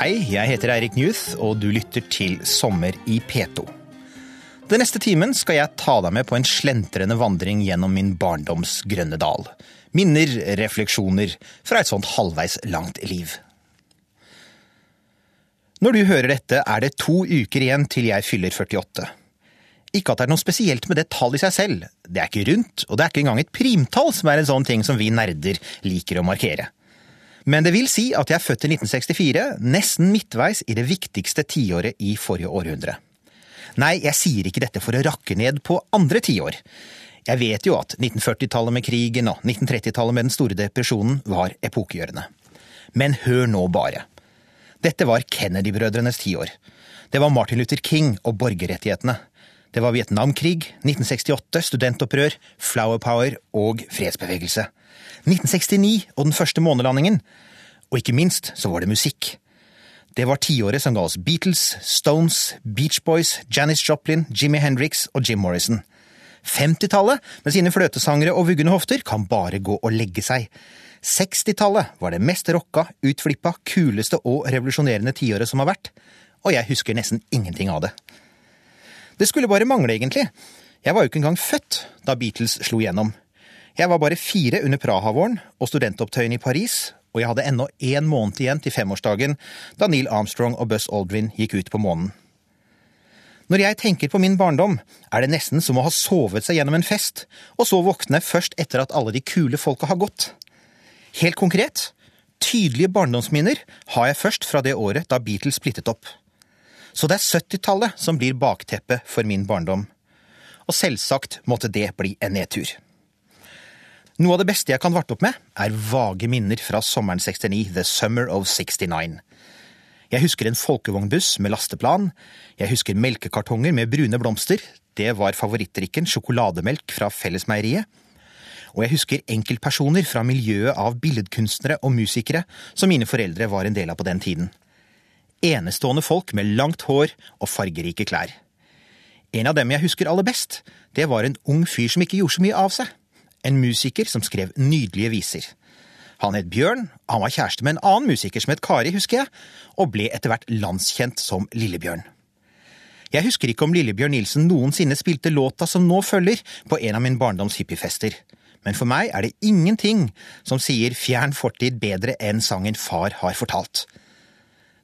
Hei, jeg heter Eirik Newth, og du lytter til Sommer i P2. Den neste timen skal jeg ta deg med på en slentrende vandring gjennom min barndoms grønne dal. Minner, refleksjoner fra et sånt halvveis langt liv. Når du hører dette, er det to uker igjen til jeg fyller 48. Ikke at det er noe spesielt med det tallet i seg selv. Det er ikke rundt, og det er ikke engang et primtall som er en sånn ting som vi nerder liker å markere. Men det vil si at jeg er født i 1964, nesten midtveis i det viktigste tiåret i forrige århundre. Nei, jeg sier ikke dette for å rakke ned på andre tiår. Jeg vet jo at 1940-tallet med krigen og 1930-tallet med den store depresjonen var epokegjørende. Men hør nå bare. Dette var Kennedy-brødrenes tiår. Det var Martin Luther King og borgerrettighetene. Det var Vietnamkrig, 1968, studentopprør, flower power og fredsbevegelse. 1969 og den første månelandingen. Og ikke minst så var det musikk. Det var tiåret som ga oss Beatles, Stones, Beach Boys, Janis Joplin, Jimmy Hendrix og Jim Morrison. 50-tallet, med sine fløtesangere og vuggende hofter, kan bare gå og legge seg. 60-tallet var det mest rocka, utflippa, kuleste og revolusjonerende tiåret som har vært, og jeg husker nesten ingenting av det. Det skulle bare mangle, egentlig. Jeg var jo ikke engang født da Beatles slo gjennom. Jeg var bare fire under Praha-våren og studentopptøyene i Paris, og jeg hadde ennå én måned igjen til femårsdagen da Neil Armstrong og Buzz Aldrin gikk ut på månen. Når jeg tenker på min barndom, er det nesten som å ha sovet seg gjennom en fest, og så våkne først etter at alle de kule folka har gått. Helt konkret, tydelige barndomsminner har jeg først fra det året da Beatles splittet opp. Så det er 70-tallet som blir bakteppet for min barndom. Og selvsagt måtte det bli en nedtur. Noe av det beste jeg kan varte opp med, er vage minner fra sommeren 69, The Summer of 69. Jeg husker en folkevognbuss med lasteplan, jeg husker melkekartonger med brune blomster, det var favorittdrikken sjokolademelk fra Fellesmeieriet, og jeg husker enkeltpersoner fra miljøet av billedkunstnere og musikere som mine foreldre var en del av på den tiden. Enestående folk med langt hår og fargerike klær. En av dem jeg husker aller best, det var en ung fyr som ikke gjorde så mye av seg en musiker som skrev nydelige viser. Han het Bjørn, han var kjæreste med en annen musiker som het Kari, husker jeg, og ble etter hvert landskjent som Lillebjørn. Jeg husker ikke om Lillebjørn Nilsen noensinne spilte låta som nå følger, på en av min barndoms hippiefester, men for meg er det ingenting som sier fjern fortid bedre enn sangen Far har fortalt.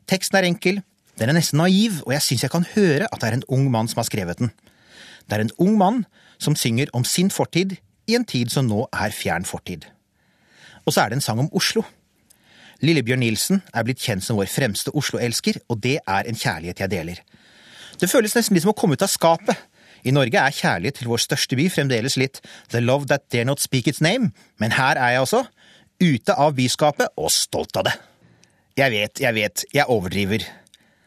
Teksten er enkel, den er nesten naiv, og jeg syns jeg kan høre at det er en ung mann som har skrevet den. Det er en ung mann som synger om sin fortid i en tid som nå er fjern fortid. Og så er det en sang om Oslo. Lillebjørn Nilsen er blitt kjent som vår fremste Oslo-elsker, og det er en kjærlighet jeg deler. Det føles nesten litt som å komme ut av skapet. I Norge er kjærlighet til vår største by fremdeles litt The love that dare not speak its name, men her er jeg altså, ute av byskapet og stolt av det. Jeg vet, jeg vet, jeg overdriver.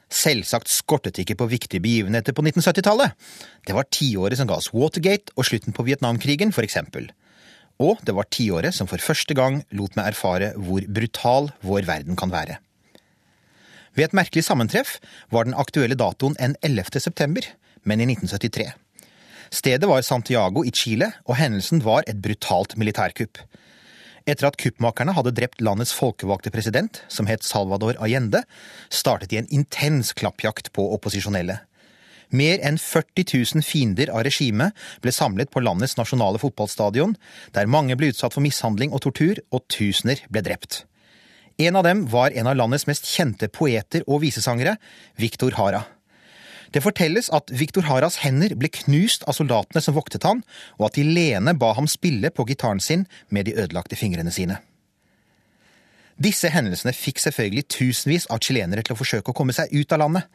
Selvsagt skortet ikke på viktige begivenheter på 1970-tallet. Det var tiåret som ga oss Watergate og slutten på Vietnamkrigen, for eksempel. Og det var tiåret som for første gang lot meg erfare hvor brutal vår verden kan være. Ved et merkelig sammentreff var den aktuelle datoen en 11. september, men i 1973. Stedet var Santiago i Chile, og hendelsen var et brutalt militærkupp. Etter at kuppmakerne hadde drept landets folkevalgte president, som het Salvador Allende, startet de en intens klappjakt på opposisjonelle. Mer enn 40 000 fiender av regimet ble samlet på landets nasjonale fotballstadion, der mange ble utsatt for mishandling og tortur, og tusener ble drept. En av dem var en av landets mest kjente poeter og visesangere, Victor Hara. Det fortelles at Victor Haras hender ble knust av soldatene som voktet han, og at de lene ba ham spille på gitaren sin med de ødelagte fingrene sine. Disse hendelsene fikk selvfølgelig tusenvis av chilenere til å forsøke å komme seg ut av landet.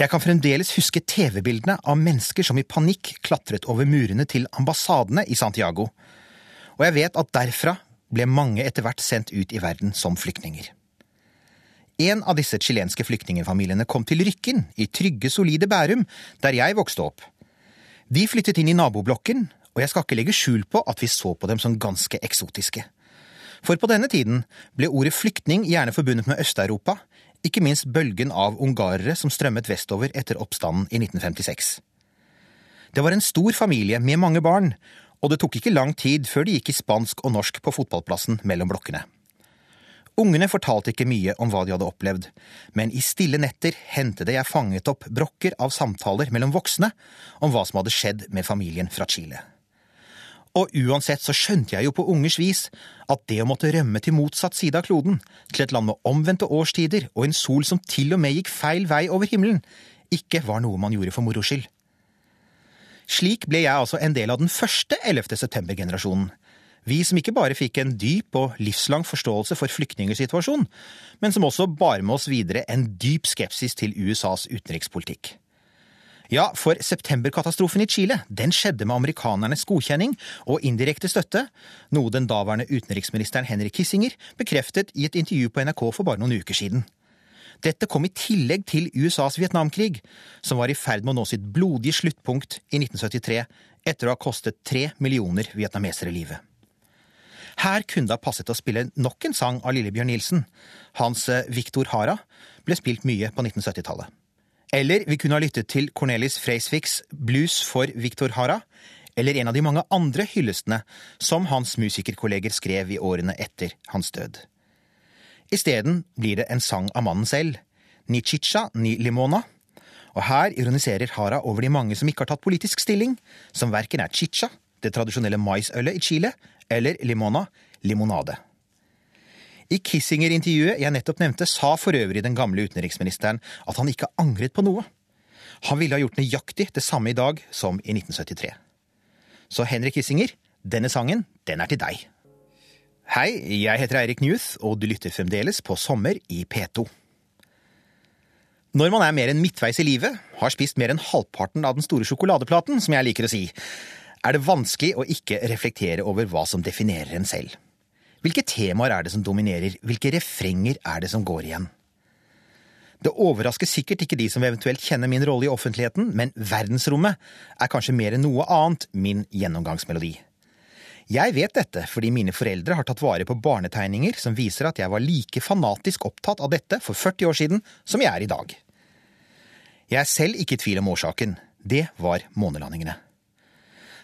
Jeg kan fremdeles huske TV-bildene av mennesker som i panikk klatret over murene til ambassadene i Santiago, og jeg vet at derfra ble mange etter hvert sendt ut i verden som flyktninger. En av disse chilenske flyktningfamiliene kom til Rykken, i trygge, solide Bærum, der jeg vokste opp. De flyttet inn i naboblokken, og jeg skal ikke legge skjul på at vi så på dem som ganske eksotiske. For på denne tiden ble ordet flyktning gjerne forbundet med Øst-Europa, ikke minst bølgen av ungarere som strømmet vestover etter oppstanden i 1956. Det var en stor familie med mange barn, og det tok ikke lang tid før de gikk i spansk og norsk på fotballplassen mellom blokkene. Ungene fortalte ikke mye om hva de hadde opplevd, men i stille netter hendte jeg fanget opp brokker av samtaler mellom voksne om hva som hadde skjedd med familien fra Chile. Og uansett så skjønte jeg jo på ungers vis at det å måtte rømme til motsatt side av kloden, til et land med omvendte årstider og en sol som til og med gikk feil vei over himmelen, ikke var noe man gjorde for moro skyld. Slik ble jeg altså en del av den første 11. september-generasjonen, vi som ikke bare fikk en dyp og livslang forståelse for flyktningsituasjonen, men som også bar med oss videre en dyp skepsis til USAs utenrikspolitikk. Ja, for septemberkatastrofen i Chile den skjedde med amerikanernes godkjenning og indirekte støtte, noe den daværende utenriksministeren Henry Kissinger bekreftet i et intervju på NRK for bare noen uker siden. Dette kom i tillegg til USAs Vietnamkrig, som var i ferd med å nå sitt blodige sluttpunkt i 1973, etter å ha kostet tre millioner vietnamesere livet. Her kunne det ha passet å spille nok en sang av Lillebjørn Nilsen. Hans eh, Victor Hara ble spilt mye på 1970-tallet. Eller vi kunne ha lyttet til Cornelis Freisviks Blues for Victor Hara, eller en av de mange andre hyllestene som hans musikerkolleger skrev i årene etter hans død. Isteden blir det en sang av mannen selv, Ni chicha ni limona, og her ironiserer Hara over de mange som ikke har tatt politisk stilling, som verken er chicha, det tradisjonelle maisølet i Chile, eller limona, limonade. I Kissinger-intervjuet jeg nettopp nevnte, sa for øvrig den gamle utenriksministeren at han ikke angret på noe. Han ville ha gjort nøyaktig det samme i dag som i 1973. Så Henrik Kissinger, denne sangen, den er til deg. Hei, jeg heter Eirik Newth, og du lytter fremdeles på Sommer i P2. Når man er mer enn midtveis i livet, har spist mer enn halvparten av den store sjokoladeplaten, som jeg liker å si, er det vanskelig å ikke reflektere over hva som definerer en selv. Hvilke temaer er det som dominerer, hvilke refrenger er det som går igjen? Det overrasker sikkert ikke de som eventuelt kjenner min rolle i offentligheten, men verdensrommet er kanskje mer enn noe annet min gjennomgangsmelodi. Jeg vet dette fordi mine foreldre har tatt vare på barnetegninger som viser at jeg var like fanatisk opptatt av dette for 40 år siden som jeg er i dag. Jeg er selv ikke i tvil om årsaken. Det var månelandingene.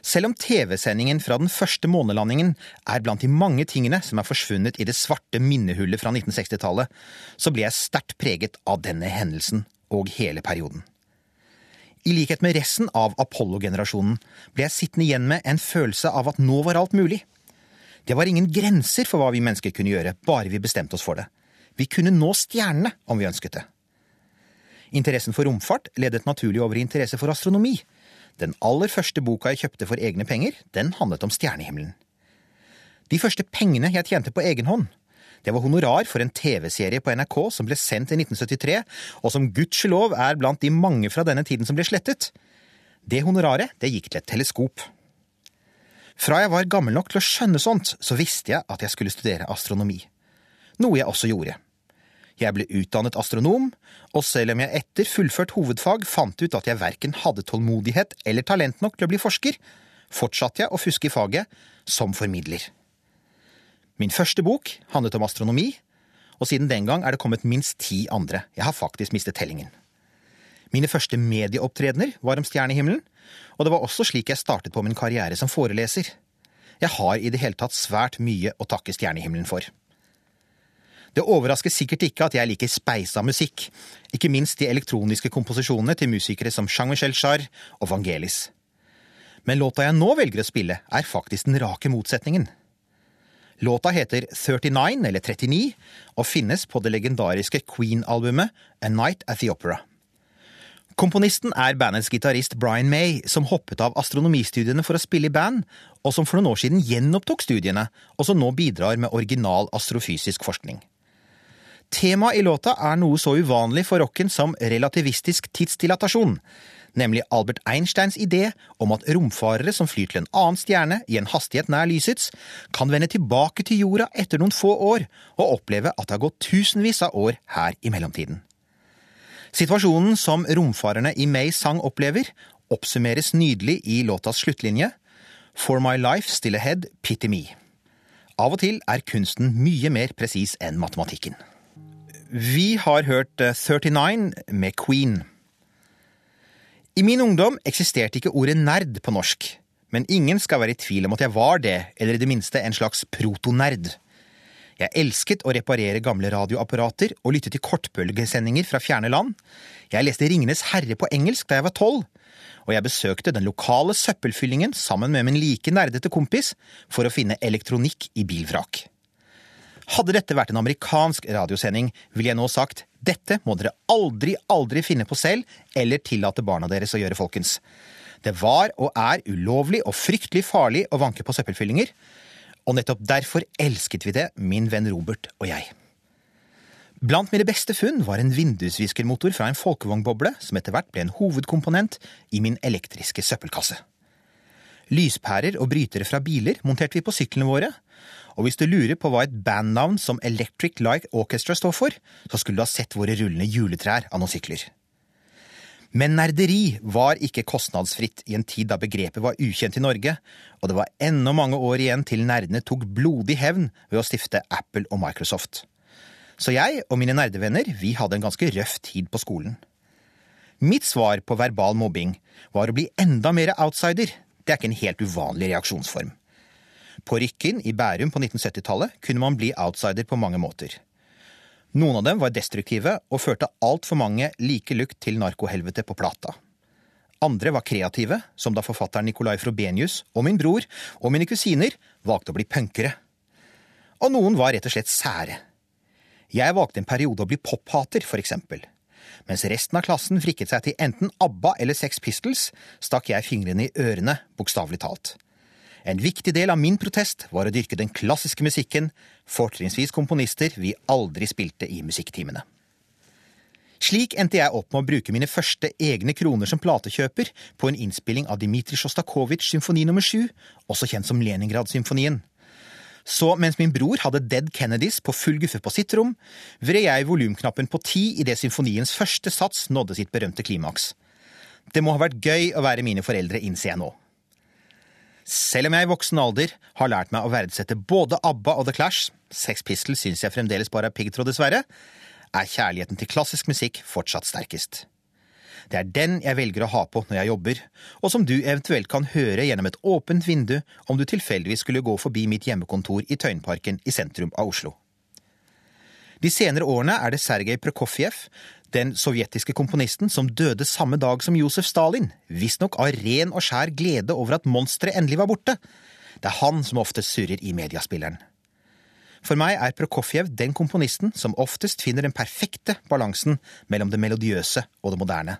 Selv om TV-sendingen fra den første månelandingen er blant de mange tingene som er forsvunnet i det svarte minnehullet fra 1960-tallet, så ble jeg sterkt preget av denne hendelsen og hele perioden. I likhet med resten av Apollo-generasjonen ble jeg sittende igjen med en følelse av at nå var alt mulig. Det var ingen grenser for hva vi mennesker kunne gjøre, bare vi bestemte oss for det. Vi kunne nå stjernene om vi ønsket det. Interessen for romfart ledet naturlig over i interesse for astronomi, den aller første boka jeg kjøpte for egne penger, den handlet om stjernehimmelen. De første pengene jeg tjente på egen hånd, det var honorar for en TV-serie på NRK som ble sendt i 1973, og som gudskjelov er blant de mange fra denne tiden som ble slettet. Det honoraret, det gikk til et teleskop. Fra jeg var gammel nok til å skjønne sånt, så visste jeg at jeg skulle studere astronomi. Noe jeg også gjorde. Jeg ble utdannet astronom, og selv om jeg etter fullført hovedfag fant ut at jeg verken hadde tålmodighet eller talent nok til å bli forsker, fortsatte jeg å fuske i faget som formidler. Min første bok handlet om astronomi, og siden den gang er det kommet minst ti andre. Jeg har faktisk mistet tellingen. Mine første medieopptredener var om stjernehimmelen, og det var også slik jeg startet på min karriere som foreleser. Jeg har i det hele tatt svært mye å takke stjernehimmelen for. Det overrasker sikkert ikke at jeg liker speisa musikk, ikke minst de elektroniske komposisjonene til musikere som Jean-Michel Jarre og Vangelis. Men låta jeg nå velger å spille, er faktisk den rake motsetningen. Låta heter 39, eller 39, og finnes på det legendariske Queen-albumet A Night at the Opera. Komponisten er bandets gitarist Brian May, som hoppet av astronomistudiene for å spille i band, og som for noen år siden gjenopptok studiene, og som nå bidrar med original astrofysisk forskning. Temaet i låta er noe så uvanlig for rocken som relativistisk tidsdilatasjon, nemlig Albert Einsteins idé om at romfarere som flyr til en annen stjerne i en hastighet nær lysets, kan vende tilbake til jorda etter noen få år og oppleve at det har gått tusenvis av år her i mellomtiden. Situasjonen som romfarerne i Mays sang opplever, oppsummeres nydelig i låtas sluttlinje For my life still ahead, pity me. Av og til er kunsten mye mer presis enn matematikken. Vi har hørt 39 eh, med Queen. I min ungdom eksisterte ikke ordet nerd på norsk, men ingen skal være i tvil om at jeg var det, eller i det minste en slags protonerd. Jeg elsket å reparere gamle radioapparater og lytte til kortbølgesendinger fra fjerne land. Jeg leste Ringenes herre på engelsk da jeg var tolv. Og jeg besøkte den lokale søppelfyllingen sammen med min like nerdete kompis for å finne elektronikk i bilvrak. Hadde dette vært en amerikansk radiosending, ville jeg nå sagt dette må dere aldri, aldri finne på selv eller tillate barna deres å gjøre, folkens. Det var og er ulovlig og fryktelig farlig å vanke på søppelfyllinger, og nettopp derfor elsket vi det, min venn Robert og jeg. Blant mine beste funn var en vindusviskermotor fra en folkevognboble som etter hvert ble en hovedkomponent i min elektriske søppelkasse. Lyspærer og brytere fra biler monterte vi på syklene våre, og hvis du lurer på hva et bandnavn som Electric Light Orchestra står for, så skulle du ha sett våre rullende juletrær av noen sykler. Men nerderi var ikke kostnadsfritt i en tid da begrepet var ukjent i Norge, og det var ennå mange år igjen til nerdene tok blodig hevn ved å stifte Apple og Microsoft. Så jeg og mine nerdevenner vi hadde en ganske røff tid på skolen. Mitt svar på verbal mobbing var å bli enda mer outsider. Det er ikke en helt uvanlig reaksjonsform. På Rykkinn i Bærum på 1970-tallet kunne man bli outsider på mange måter. Noen av dem var destruktive og førte altfor mange like lukt til narkohelvete på plata. Andre var kreative, som da forfatteren Nicolai Frobenius og min bror og mine kusiner valgte å bli punkere. Og noen var rett og slett sære. Jeg valgte en periode å bli pophater, for eksempel. Mens resten av klassen frikket seg til enten ABBA eller Sex Pistols, stakk jeg fingrene i ørene, bokstavelig talt. En viktig del av min protest var å dyrke den klassiske musikken, fortrinnsvis komponister vi aldri spilte i musikktimene. Slik endte jeg opp med å bruke mine første egne kroner som platekjøper på en innspilling av Dmitrij Sjostakovitsj symfoni nummer sju, også kjent som Leningrad-symfonien. Så mens min bror hadde Dead Kennedys på full guffe på sitt rom, vred jeg volumknappen på ti idet symfoniens første sats nådde sitt berømte klimaks. Det må ha vært gøy å være mine foreldre, innser jeg nå. Selv om jeg i voksen alder har lært meg å verdsette både ABBA og The Clash, Sex Pistols syns jeg fremdeles bare er piggtråd, dessverre, er kjærligheten til klassisk musikk fortsatt sterkest. Det er den jeg velger å ha på når jeg jobber, og som du eventuelt kan høre gjennom et åpent vindu om du tilfeldigvis skulle gå forbi mitt hjemmekontor i Tøyenparken i sentrum av Oslo. De senere årene er det Sergej Prokofjev den sovjetiske komponisten som døde samme dag som Josef Stalin, visstnok av ren og skjær glede over at monsteret endelig var borte. Det er han som oftest surrer i mediaspilleren. For meg er Prokofjev den komponisten som oftest finner den perfekte balansen mellom det melodiøse og det moderne.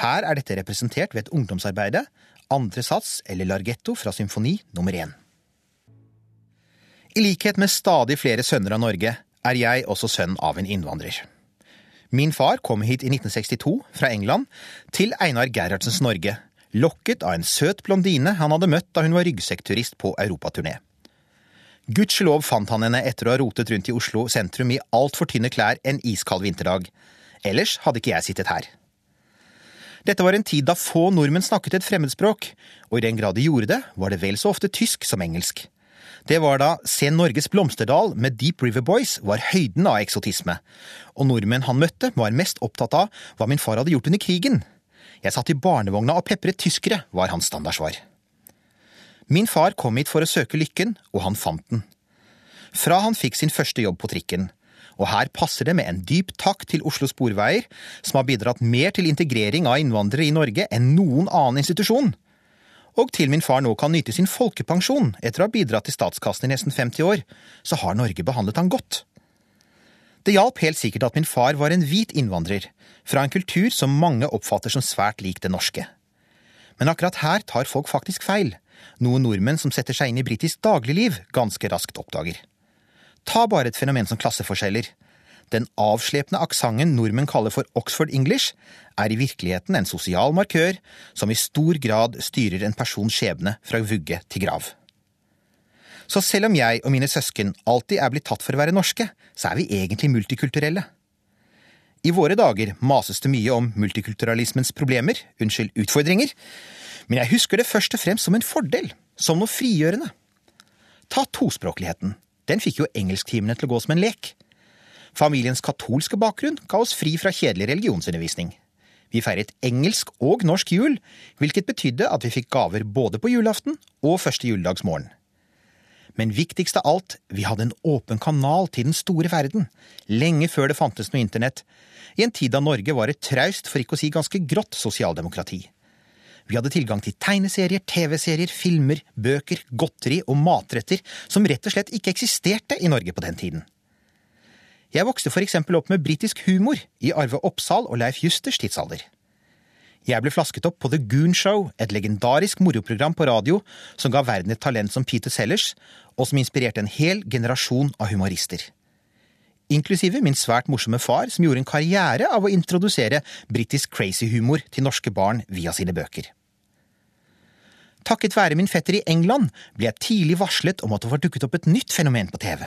Her er dette representert ved et ungdomsarbeide, andre sats eller largetto fra symfoni nummer én. I likhet med stadig flere sønner av Norge er jeg også sønn av en innvandrer. Min far kom hit i 1962 fra England til Einar Gerhardsens Norge, lokket av en søt blondine han hadde møtt da hun var ryggsekkturist på europaturné. Gudskjelov fant han henne etter å ha rotet rundt i Oslo sentrum i altfor tynne klær en iskald vinterdag. Ellers hadde ikke jeg sittet her. Dette var en tid da få nordmenn snakket et fremmedspråk, og i den grad de gjorde det, var det vel så ofte tysk som engelsk. Det var da Se Norges blomsterdal med Deep River Boys var høyden av eksotisme, og nordmenn han møtte var mest opptatt av hva min far hadde gjort under krigen. Jeg satt i barnevogna og pepret tyskere, var hans standardsvar. Min far kom hit for å søke lykken, og han fant den. Fra han fikk sin første jobb på trikken. Og her passer det med en dyp takk til Oslo Sporveier, som har bidratt mer til integrering av innvandrere i Norge enn noen annen institusjon og til min far nå kan nyte sin folkepensjon etter å ha bidratt til statskassen i nesten 50 år, så har Norge behandlet han godt. Det hjalp helt sikkert at min far var en hvit innvandrer, fra en kultur som mange oppfatter som svært lik det norske. Men akkurat her tar folk faktisk feil, noe nordmenn som setter seg inn i britisk dagligliv, ganske raskt oppdager. Ta bare et fenomen som klasseforskjeller. Den avslepne aksenten nordmenn kaller for Oxford English, er i virkeligheten en sosial markør som i stor grad styrer en persons skjebne fra vugge til grav. Så selv om jeg og mine søsken alltid er blitt tatt for å være norske, så er vi egentlig multikulturelle. I våre dager mases det mye om multikulturalismens problemer, unnskyld, utfordringer, men jeg husker det først og fremst som en fordel, som noe frigjørende. Ta tospråkligheten. Den fikk jo engelsktimene til å gå som en lek. Familiens katolske bakgrunn ga oss fri fra kjedelig religionsundervisning. Vi feiret engelsk og norsk jul, hvilket betydde at vi fikk gaver både på julaften og første juledagsmorgen. Men viktigst av alt, vi hadde en åpen kanal til den store verden, lenge før det fantes noe internett, i en tid da Norge var et traust, for ikke å si ganske grått, sosialdemokrati. Vi hadde tilgang til tegneserier, TV-serier, filmer, bøker, godteri og matretter som rett og slett ikke eksisterte i Norge på den tiden. Jeg vokste for eksempel opp med britisk humor i Arve Oppsal og Leif Justers tidsalder. Jeg ble flasket opp på The Goon Show, et legendarisk moroprogram på radio som ga verden et talent som Peter Sellers, og som inspirerte en hel generasjon av humorister. Inklusive min svært morsomme far, som gjorde en karriere av å introdusere britisk crazy humor til norske barn via sine bøker. Takket være min fetter i England ble jeg tidlig varslet om at det var dukket opp et nytt fenomen på TV.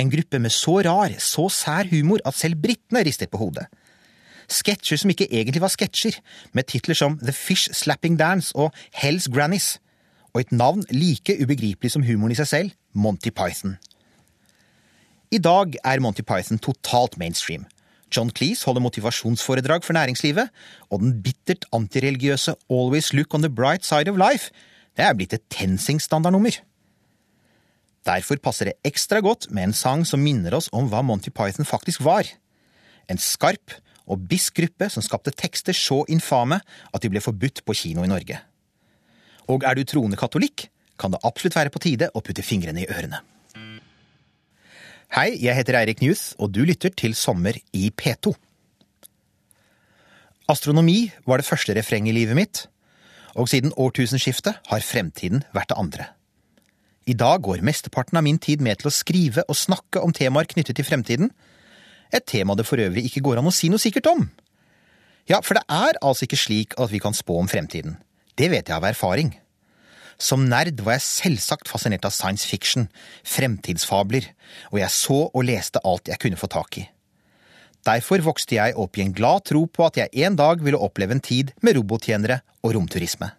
En gruppe med så rar, så sær humor at selv britene rister på hodet. Sketsjer som ikke egentlig var sketsjer, med titler som The Fish Slapping Dance og Hell's Grannies, og et navn like ubegripelig som humoren i seg selv, Monty Python. I dag er Monty Python totalt mainstream. John Cleese holder motivasjonsforedrag for næringslivet, og den bittert antireligiøse Always Look on the Bright Side of Life det er blitt et TenSing-standardnummer. Derfor passer det ekstra godt med en sang som minner oss om hva Monty Python faktisk var. En skarp og bisk gruppe som skapte tekster så infame at de ble forbudt på kino i Norge. Og er du troende katolikk, kan det absolutt være på tide å putte fingrene i ørene. Hei, jeg heter Eirik Newth, og du lytter til Sommer i P2. Astronomi var det første refrenget i livet mitt, og siden årtusenskiftet har fremtiden vært det andre. I dag går mesteparten av min tid med til å skrive og snakke om temaer knyttet til fremtiden, et tema det for øvrig ikke går an å si noe sikkert om. Ja, for det er altså ikke slik at vi kan spå om fremtiden. Det vet jeg av erfaring. Som nerd var jeg selvsagt fascinert av science fiction, fremtidsfabler, og jeg så og leste alt jeg kunne få tak i. Derfor vokste jeg opp i en glad tro på at jeg en dag ville oppleve en tid med robottjenere og romturisme.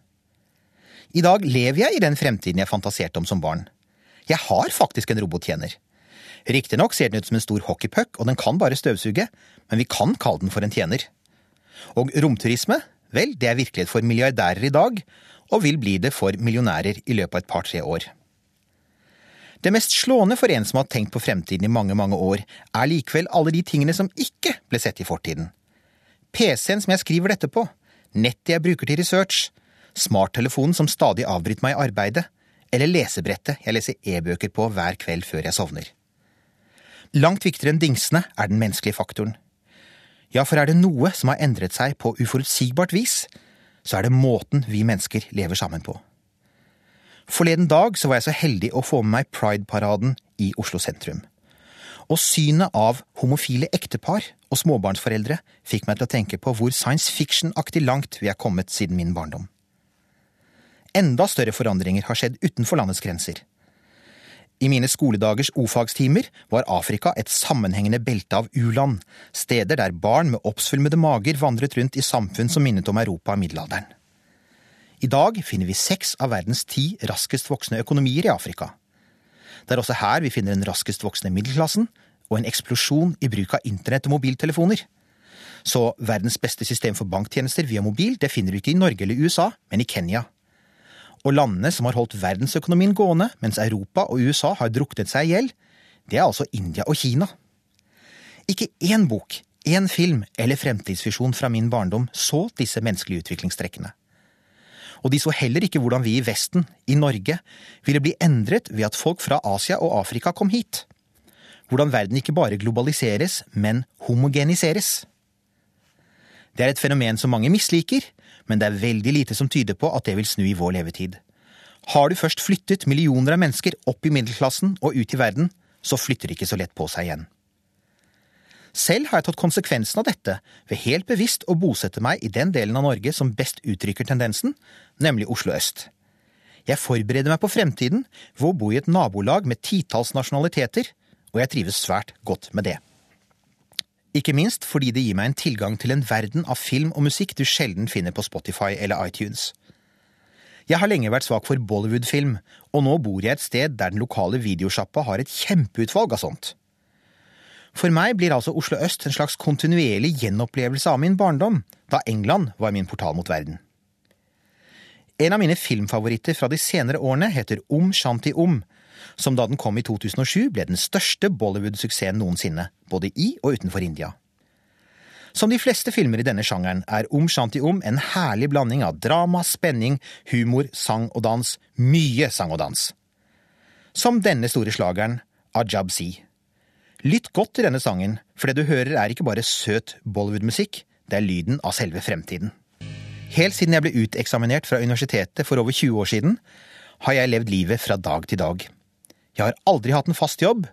I dag lever jeg i den fremtiden jeg fantaserte om som barn. Jeg har faktisk en robottjener. Riktignok ser den ut som en stor hockeypuck, og den kan bare støvsuge, men vi kan kalle den for en tjener. Og romturisme, vel, det er virkelighet for milliardærer i dag, og vil bli det for millionærer i løpet av et par–tre år. Det mest slående for en som har tenkt på fremtiden i mange, mange år, er likevel alle de tingene som ikke ble sett i fortiden. PC-en som jeg skriver dette på, nettet jeg bruker til research, smarttelefonen som stadig avbryter meg i arbeidet, eller lesebrettet jeg leser e-bøker på hver kveld før jeg sovner. Langt viktigere enn dingsene er den menneskelige faktoren. Ja, for er det noe som har endret seg på uforutsigbart vis, så er det måten vi mennesker lever sammen på. Forleden dag så var jeg så heldig å få med meg Pride-paraden i Oslo sentrum. Og synet av homofile ektepar og småbarnsforeldre fikk meg til å tenke på hvor science fiction-aktig langt vi er kommet siden min barndom. Enda større forandringer har skjedd utenfor landets grenser. I mine skoledagers o-fagstimer var Afrika et sammenhengende belte av u-land, steder der barn med oppsvulmede mager vandret rundt i samfunn som minnet om Europa i middelalderen. I dag finner vi seks av verdens ti raskest voksende økonomier i Afrika. Det er også her vi finner den raskest voksende middelklassen og en eksplosjon i bruk av internett og mobiltelefoner. Så verdens beste system for banktjenester via mobil det finner du ikke i Norge eller USA, men i Kenya. Og landene som har holdt verdensøkonomien gående mens Europa og USA har druknet seg i gjeld, det er altså India og Kina. Ikke én bok, én film eller fremtidsvisjon fra min barndom så disse menneskelige utviklingstrekkene. Og de så heller ikke hvordan vi i Vesten, i Norge, ville bli endret ved at folk fra Asia og Afrika kom hit. Hvordan verden ikke bare globaliseres, men homogeniseres. Det er et fenomen som mange misliker, men det er veldig lite som tyder på at det vil snu i vår levetid. Har du først flyttet millioner av mennesker opp i middelklassen og ut i verden, så flytter de ikke så lett på seg igjen. Selv har jeg tatt konsekvensen av dette ved helt bevisst å bosette meg i den delen av Norge som best uttrykker tendensen, nemlig Oslo øst. Jeg forbereder meg på fremtiden ved å bo i et nabolag med titalls nasjonaliteter, og jeg trives svært godt med det. Ikke minst fordi det gir meg en tilgang til en verden av film og musikk du sjelden finner på Spotify eller iTunes. Jeg har lenge vært svak for Bollywood-film, og nå bor jeg et sted der den lokale videosjappa har et kjempeutvalg av sånt. For meg blir altså Oslo øst en slags kontinuerlig gjenopplevelse av min barndom, da England var min portal mot verden. En av mine filmfavoritter fra de senere årene heter Om Shanti Om, som da den kom i 2007 ble den største Bollywood-suksessen noensinne, både i og utenfor India. Som de fleste filmer i denne sjangeren er Om Shanti Om en herlig blanding av drama, spenning, humor, sang og dans. Mye sang og dans. Som denne store slageren Ajab Si. Lytt godt til denne sangen, for det du hører er ikke bare søt Bollywood-musikk, det er lyden av selve fremtiden. Helt siden jeg ble uteksaminert fra universitetet for over 20 år siden, har jeg levd livet fra dag til dag. Jeg har aldri hatt en fast jobb,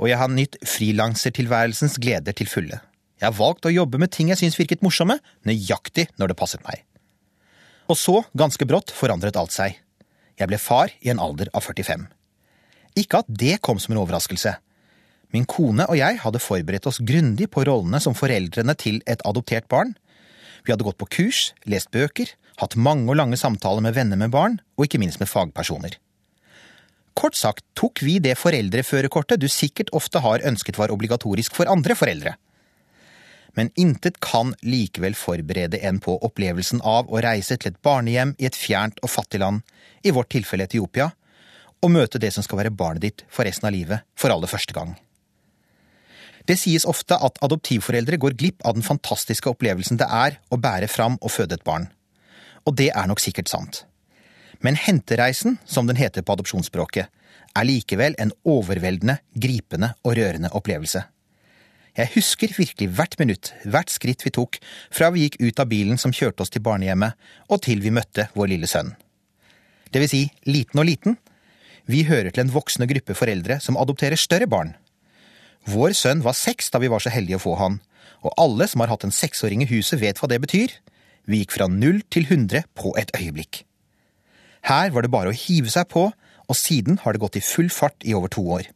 og jeg har nytt frilansertilværelsens gleder til fulle. Jeg har valgt å jobbe med ting jeg syns virket morsomme, nøyaktig når det passet meg. Og så, ganske brått, forandret alt seg. Jeg ble far i en alder av 45. Ikke at det kom som en overraskelse. Min kone og jeg hadde forberedt oss grundig på rollene som foreldrene til et adoptert barn. Vi hadde gått på kurs, lest bøker, hatt mange og lange samtaler med venner med barn, og ikke minst med fagpersoner. Kort sagt tok vi det foreldreførerkortet du sikkert ofte har ønsket var obligatorisk for andre foreldre. Men intet kan likevel forberede en på opplevelsen av å reise til et barnehjem i et fjernt og fattig land, i vårt tilfelle Etiopia, og møte det som skal være barnet ditt for resten av livet, for aller første gang. Det sies ofte at adoptivforeldre går glipp av den fantastiske opplevelsen det er å bære fram og føde et barn. Og det er nok sikkert sant. Men hentereisen, som den heter på adopsjonsspråket, er likevel en overveldende, gripende og rørende opplevelse. Jeg husker virkelig hvert minutt, hvert skritt vi tok, fra vi gikk ut av bilen som kjørte oss til barnehjemmet, og til vi møtte vår lille sønn. Det vil si, liten og liten. Vi hører til en voksende gruppe foreldre som adopterer større barn. Vår sønn var seks da vi var så heldige å få han, og alle som har hatt en seksåring i huset vet hva det betyr. Vi gikk fra null til hundre på et øyeblikk. Her var det bare å hive seg på, og siden har det gått i full fart i over to år.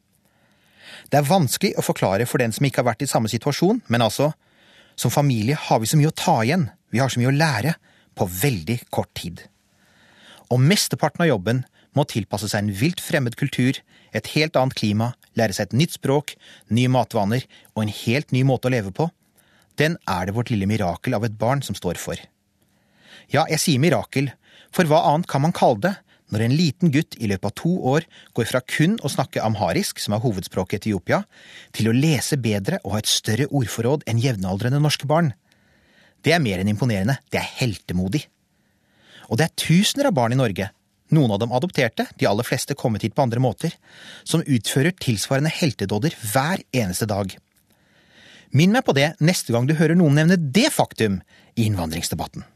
Det er vanskelig å forklare for den som ikke har vært i samme situasjon, men altså, som familie har vi så mye å ta igjen, vi har så mye å lære, på veldig kort tid. Og mesteparten av jobben må tilpasse seg en vilt fremmed kultur, et helt annet klima, lære seg et nytt språk, nye matvaner og en helt ny måte å leve på. Den er det vårt lille mirakel av et barn som står for. Ja, jeg sier mirakel, for hva annet kan man kalle det når en liten gutt i løpet av to år går fra kun å snakke amharisk, som er hovedspråket i Etiopia, til å lese bedre og ha et større ordforråd enn jevnaldrende norske barn? Det er mer enn imponerende, det er heltemodig. Og det er tusener av barn i Norge, noen av dem adopterte, de aller fleste kommet hit på andre måter, som utfører tilsvarende heltedåder hver eneste dag. Minn meg på det neste gang du hører noen nevne det faktum i innvandringsdebatten.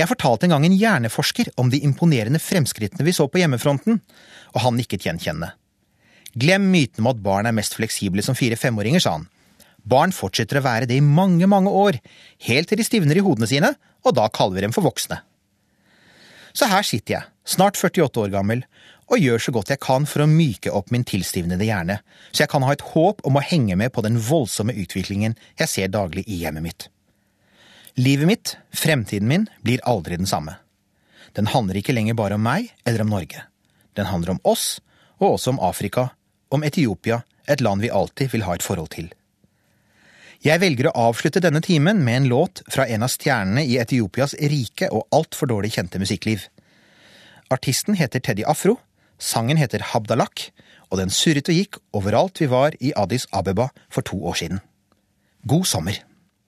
Jeg fortalte en gang en hjerneforsker om de imponerende fremskrittene vi så på hjemmefronten, og han nikket gjenkjennende. Glem myten om at barn er mest fleksible som fire-femåringer, sa han. Barn fortsetter å være det i mange, mange år, helt til de stivner i hodene sine, og da kaller vi dem for voksne. Så her sitter jeg, snart 48 år gammel, og gjør så godt jeg kan for å myke opp min tilstivnede hjerne, så jeg kan ha et håp om å henge med på den voldsomme utviklingen jeg ser daglig i hjemmet mitt. Livet mitt, fremtiden min, blir aldri den samme. Den handler ikke lenger bare om meg eller om Norge. Den handler om oss, og også om Afrika, om Etiopia, et land vi alltid vil ha et forhold til. Jeg velger å avslutte denne timen med en låt fra en av stjernene i Etiopias rike og altfor dårlig kjente musikkliv. Artisten heter Teddy Afro, sangen heter Habdalak, og den surret og gikk overalt vi var i Addis Abeba for to år siden. God sommer!